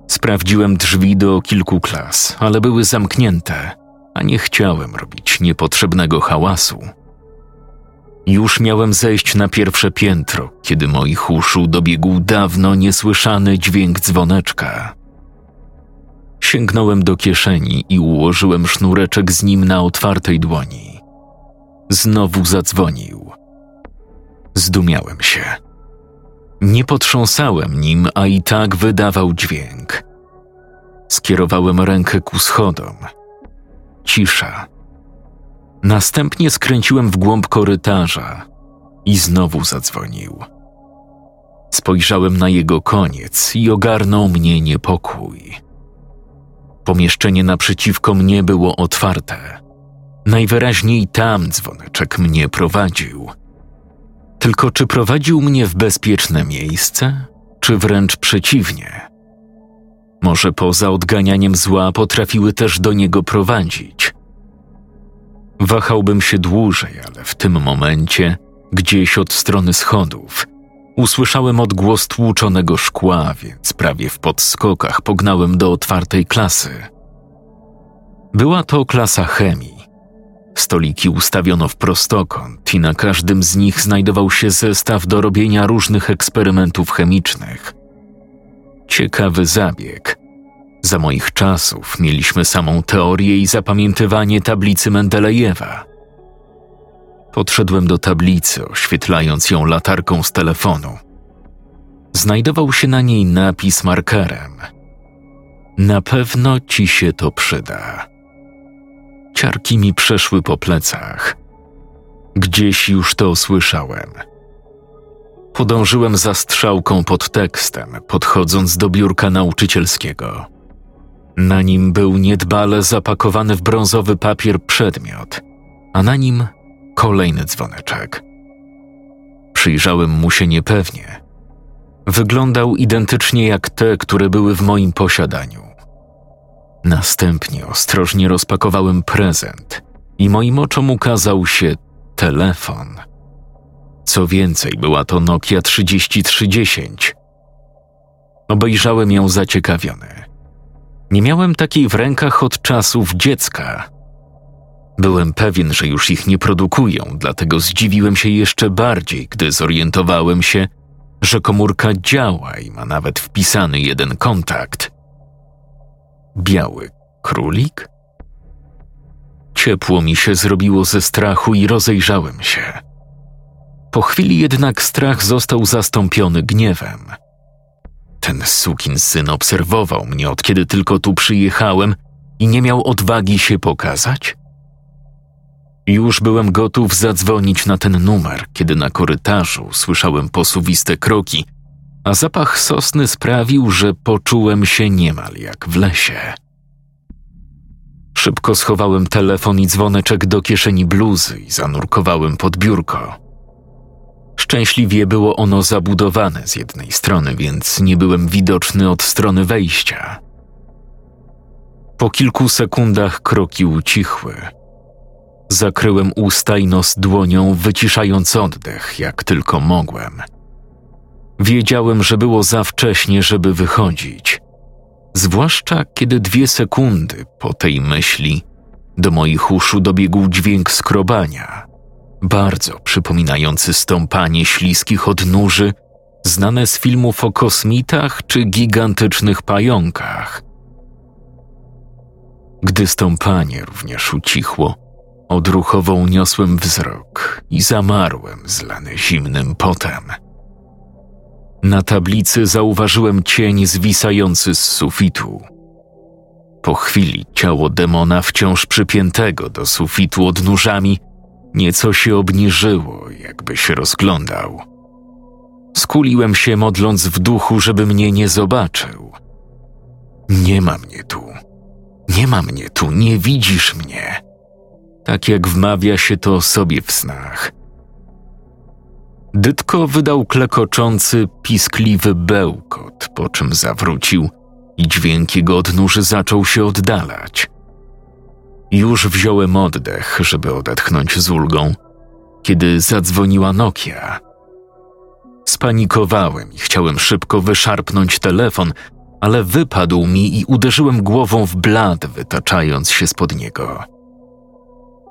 Sprawdziłem drzwi do kilku klas, ale były zamknięte, a nie chciałem robić niepotrzebnego hałasu. Już miałem zejść na pierwsze piętro, kiedy moich uszu dobiegł dawno niesłyszany dźwięk dzwoneczka. Sięgnąłem do kieszeni i ułożyłem sznureczek z nim na otwartej dłoni. Znowu zadzwonił. Zdumiałem się. Nie potrząsałem nim, a i tak wydawał dźwięk. Skierowałem rękę ku schodom. Cisza. Następnie skręciłem w głąb korytarza i znowu zadzwonił. Spojrzałem na jego koniec i ogarnął mnie niepokój. Pomieszczenie naprzeciwko mnie było otwarte. Najwyraźniej tam dzwoneczek mnie prowadził. Tylko czy prowadził mnie w bezpieczne miejsce, czy wręcz przeciwnie? Może poza odganianiem zła potrafiły też do niego prowadzić. Wahałbym się dłużej, ale w tym momencie, gdzieś od strony schodów, usłyszałem odgłos tłuczonego szkła, więc prawie w podskokach pognałem do otwartej klasy. Była to klasa chemii. Stoliki ustawiono w prostokąt i na każdym z nich znajdował się zestaw do robienia różnych eksperymentów chemicznych. Ciekawy zabieg. Za moich czasów mieliśmy samą teorię i zapamiętywanie tablicy Mendelejewa. Podszedłem do tablicy, oświetlając ją latarką z telefonu. Znajdował się na niej napis markerem. Na pewno ci się to przyda. Ciarki mi przeszły po plecach. Gdzieś już to słyszałem. Podążyłem za strzałką pod tekstem, podchodząc do biurka nauczycielskiego. Na nim był niedbale zapakowany w brązowy papier przedmiot, a na nim kolejny dzwoneczek. Przyjrzałem mu się niepewnie. Wyglądał identycznie jak te, które były w moim posiadaniu. Następnie ostrożnie rozpakowałem prezent i moim oczom ukazał się telefon. Co więcej, była to Nokia 3310. Obejrzałem ją zaciekawiony. Nie miałem takiej w rękach od czasów dziecka. Byłem pewien, że już ich nie produkują, dlatego zdziwiłem się jeszcze bardziej, gdy zorientowałem się, że komórka działa i ma nawet wpisany jeden kontakt. Biały królik? Ciepło mi się zrobiło ze strachu i rozejrzałem się. Po chwili jednak strach został zastąpiony gniewem. Ten sukin syn obserwował mnie od kiedy tylko tu przyjechałem i nie miał odwagi się pokazać? Już byłem gotów zadzwonić na ten numer, kiedy na korytarzu słyszałem posuwiste kroki, a zapach sosny sprawił, że poczułem się niemal jak w lesie. Szybko schowałem telefon i dzwoneczek do kieszeni bluzy i zanurkowałem pod biurko. Szczęśliwie było ono zabudowane z jednej strony, więc nie byłem widoczny od strony wejścia. Po kilku sekundach kroki ucichły. Zakryłem usta i nos dłonią, wyciszając oddech, jak tylko mogłem. Wiedziałem, że było za wcześnie, żeby wychodzić. Zwłaszcza kiedy dwie sekundy po tej myśli do moich uszu dobiegł dźwięk skrobania bardzo przypominający stąpanie śliskich odnóży, znane z filmów o kosmitach czy gigantycznych pająkach. Gdy stąpanie również ucichło, odruchowo uniosłem wzrok i zamarłem zlany zimnym potem. Na tablicy zauważyłem cień zwisający z sufitu. Po chwili ciało demona wciąż przypiętego do sufitu odnóżami nieco się obniżyło, jakby się rozglądał. Skuliłem się, modląc w duchu, żeby mnie nie zobaczył. Nie ma mnie tu. Nie ma mnie tu, nie widzisz mnie. Tak jak wmawia się to sobie w snach. Dytko wydał klekoczący, piskliwy bełkot, po czym zawrócił i dźwięk jego odnóży zaczął się oddalać. Już wziąłem oddech, żeby odetchnąć z ulgą, kiedy zadzwoniła Nokia. Spanikowałem i chciałem szybko wyszarpnąć telefon, ale wypadł mi i uderzyłem głową w blat, wytaczając się spod niego.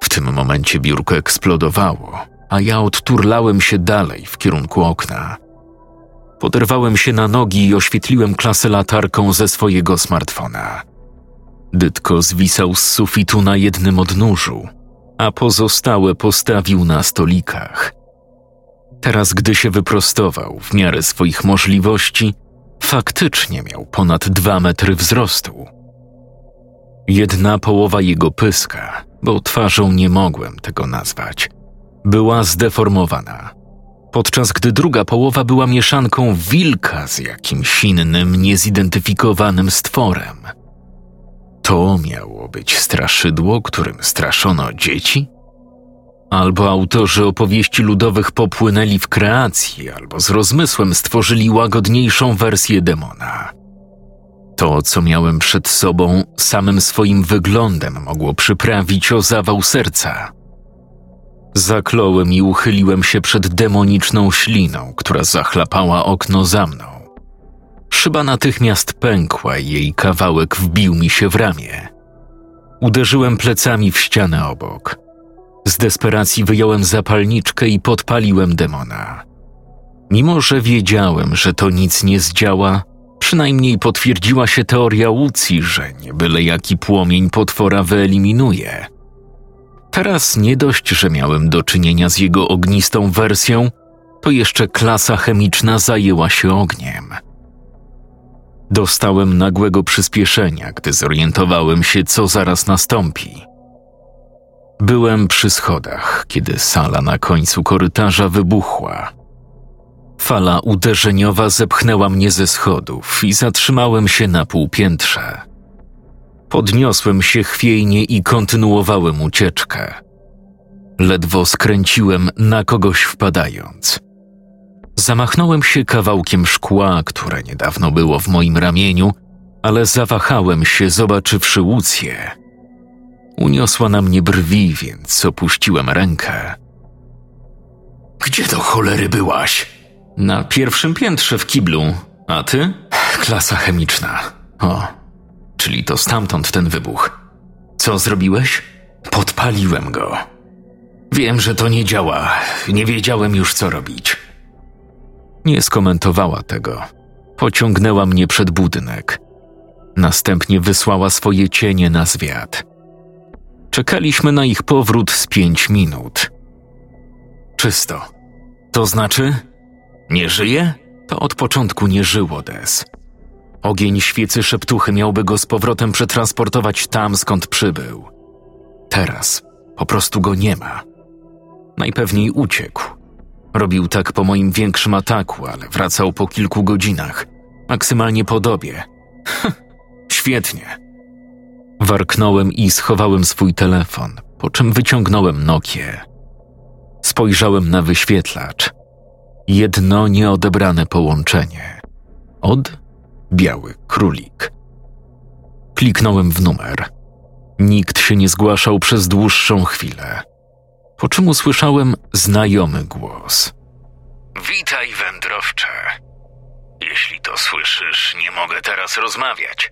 W tym momencie biurko eksplodowało, a ja odturlałem się dalej w kierunku okna. Poderwałem się na nogi i oświetliłem klasę latarką ze swojego smartfona. Dytko zwisał z sufitu na jednym odnóżu, a pozostałe postawił na stolikach. Teraz, gdy się wyprostował w miarę swoich możliwości, faktycznie miał ponad dwa metry wzrostu. Jedna połowa jego pyska, bo twarzą nie mogłem tego nazwać, była zdeformowana, podczas gdy druga połowa była mieszanką wilka z jakimś innym, niezidentyfikowanym stworem. To miało być straszydło, którym straszono dzieci? Albo autorzy opowieści ludowych popłynęli w kreacji, albo z rozmysłem stworzyli łagodniejszą wersję demona. To, co miałem przed sobą, samym swoim wyglądem mogło przyprawić o zawał serca. Zakląłem i uchyliłem się przed demoniczną śliną, która zachlapała okno za mną. Szyba natychmiast pękła i jej kawałek wbił mi się w ramię. Uderzyłem plecami w ścianę obok. Z desperacji wyjąłem zapalniczkę i podpaliłem demona. Mimo, że wiedziałem, że to nic nie zdziała, przynajmniej potwierdziła się teoria Łucji, że nie byle jaki płomień potwora wyeliminuje. Teraz nie dość, że miałem do czynienia z jego ognistą wersją, to jeszcze klasa chemiczna zajęła się ogniem. Dostałem nagłego przyspieszenia, gdy zorientowałem się, co zaraz nastąpi. Byłem przy schodach, kiedy sala na końcu korytarza wybuchła. Fala uderzeniowa zepchnęła mnie ze schodów i zatrzymałem się na półpiętrze. Podniosłem się chwiejnie i kontynuowałem ucieczkę. Ledwo skręciłem na kogoś wpadając. Zamachnąłem się kawałkiem szkła, które niedawno było w moim ramieniu, ale zawahałem się, zobaczywszy Łucję. Uniosła na mnie brwi, więc opuściłem rękę. Gdzie do cholery byłaś? Na pierwszym piętrze w kiblu. A ty? Klasa chemiczna. O, czyli to stamtąd ten wybuch. Co zrobiłeś? Podpaliłem go. Wiem, że to nie działa. Nie wiedziałem już, co robić. Nie skomentowała tego. Pociągnęła mnie przed budynek. Następnie wysłała swoje cienie na zwiat. Czekaliśmy na ich powrót z pięć minut. Czysto. To znaczy? Nie żyje? To od początku nie żyło Des. Ogień świecy szeptuchy miałby go z powrotem przetransportować tam, skąd przybył. Teraz po prostu go nie ma. Najpewniej uciekł. Robił tak po moim większym ataku, ale wracał po kilku godzinach. Maksymalnie po dobie. Świetnie. Warknąłem i schowałem swój telefon, po czym wyciągnąłem Nokię. Spojrzałem na wyświetlacz. Jedno nieodebrane połączenie. Od biały królik. Kliknąłem w numer. Nikt się nie zgłaszał przez dłuższą chwilę, po czym usłyszałem znajomy głos. Witaj, wędrowcze. Jeśli to słyszysz, nie mogę teraz rozmawiać.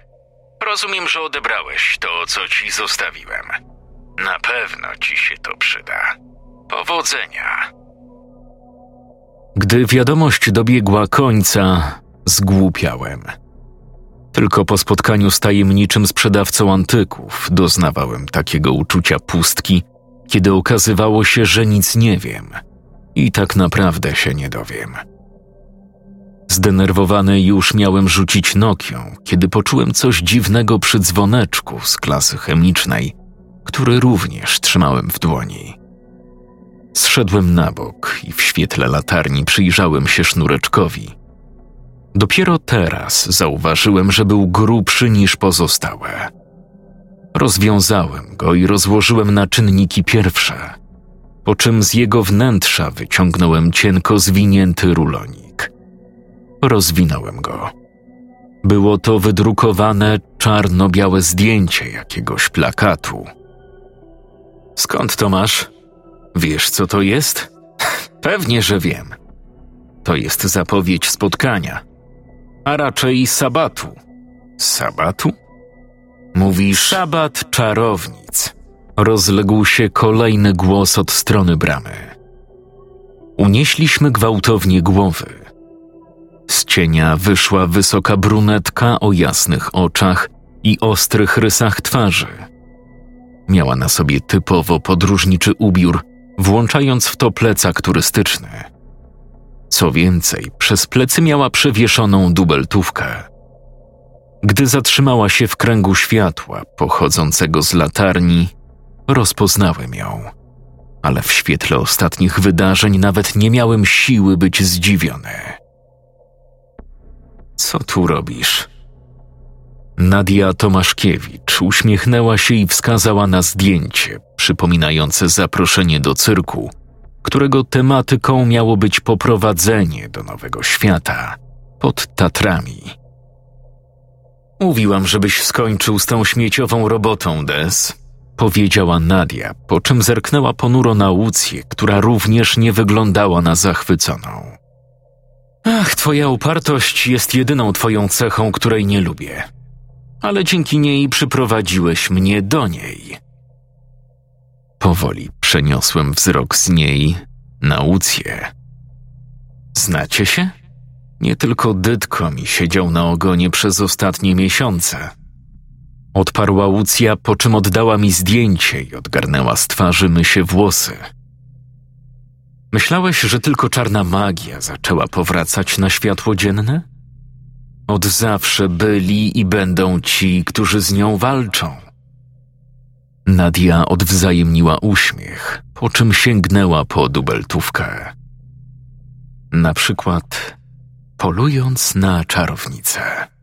Rozumiem, że odebrałeś to, co ci zostawiłem. Na pewno ci się to przyda. Powodzenia. Gdy wiadomość dobiegła końca, zgłupiałem. Tylko po spotkaniu z tajemniczym sprzedawcą antyków doznawałem takiego uczucia pustki, kiedy okazywało się, że nic nie wiem i tak naprawdę się nie dowiem. Zdenerwowany już miałem rzucić Nokią, kiedy poczułem coś dziwnego przy dzwoneczku z klasy chemicznej, który również trzymałem w dłoni. Zszedłem na bok i w świetle latarni przyjrzałem się sznureczkowi. Dopiero teraz zauważyłem, że był grubszy niż pozostałe. Rozwiązałem go i rozłożyłem na czynniki pierwsze, po czym z jego wnętrza wyciągnąłem cienko zwinięty rulonik. Rozwinąłem go. Było to wydrukowane czarno-białe zdjęcie jakiegoś plakatu. Skąd to masz? Wiesz, co to jest? Pewnie, że wiem. To jest zapowiedź spotkania, a raczej sabatu. Sabatu? Mówisz sabat czarownic. Rozległ się kolejny głos od strony bramy. Unieśliśmy gwałtownie głowy. Z cienia wyszła wysoka brunetka o jasnych oczach i ostrych rysach twarzy. Miała na sobie typowo podróżniczy ubiór, włączając w to plecak turystyczny. Co więcej, przez plecy miała przewieszoną dubeltówkę. Gdy zatrzymała się w kręgu światła pochodzącego z latarni, rozpoznałem ją, ale w świetle ostatnich wydarzeń nawet nie miałem siły być zdziwiony. Co tu robisz? Nadia Tomaszkiewicz uśmiechnęła się i wskazała na zdjęcie przypominające zaproszenie do cyrku, którego tematyką miało być poprowadzenie do nowego świata pod Tatrami. Mówiłam, żebyś skończył z tą śmieciową robotą, Des, powiedziała Nadia, po czym zerknęła ponuro na Łucję, która również nie wyglądała na zachwyconą. Ach, twoja upartość jest jedyną twoją cechą, której nie lubię. Ale dzięki niej przyprowadziłeś mnie do niej. Powoli przeniosłem wzrok z niej na Łucję. Znacie się? Nie tylko Dytko mi siedział na ogonie przez ostatnie miesiące. Odparła Łucja, po czym oddała mi zdjęcie i odgarnęła z twarzy mysie włosy. Myślałeś, że tylko czarna magia zaczęła powracać na światło dzienne? Od zawsze byli i będą ci, którzy z nią walczą. Nadia odwzajemniła uśmiech, po czym sięgnęła po dubeltówkę. Na przykład polując na czarownicę.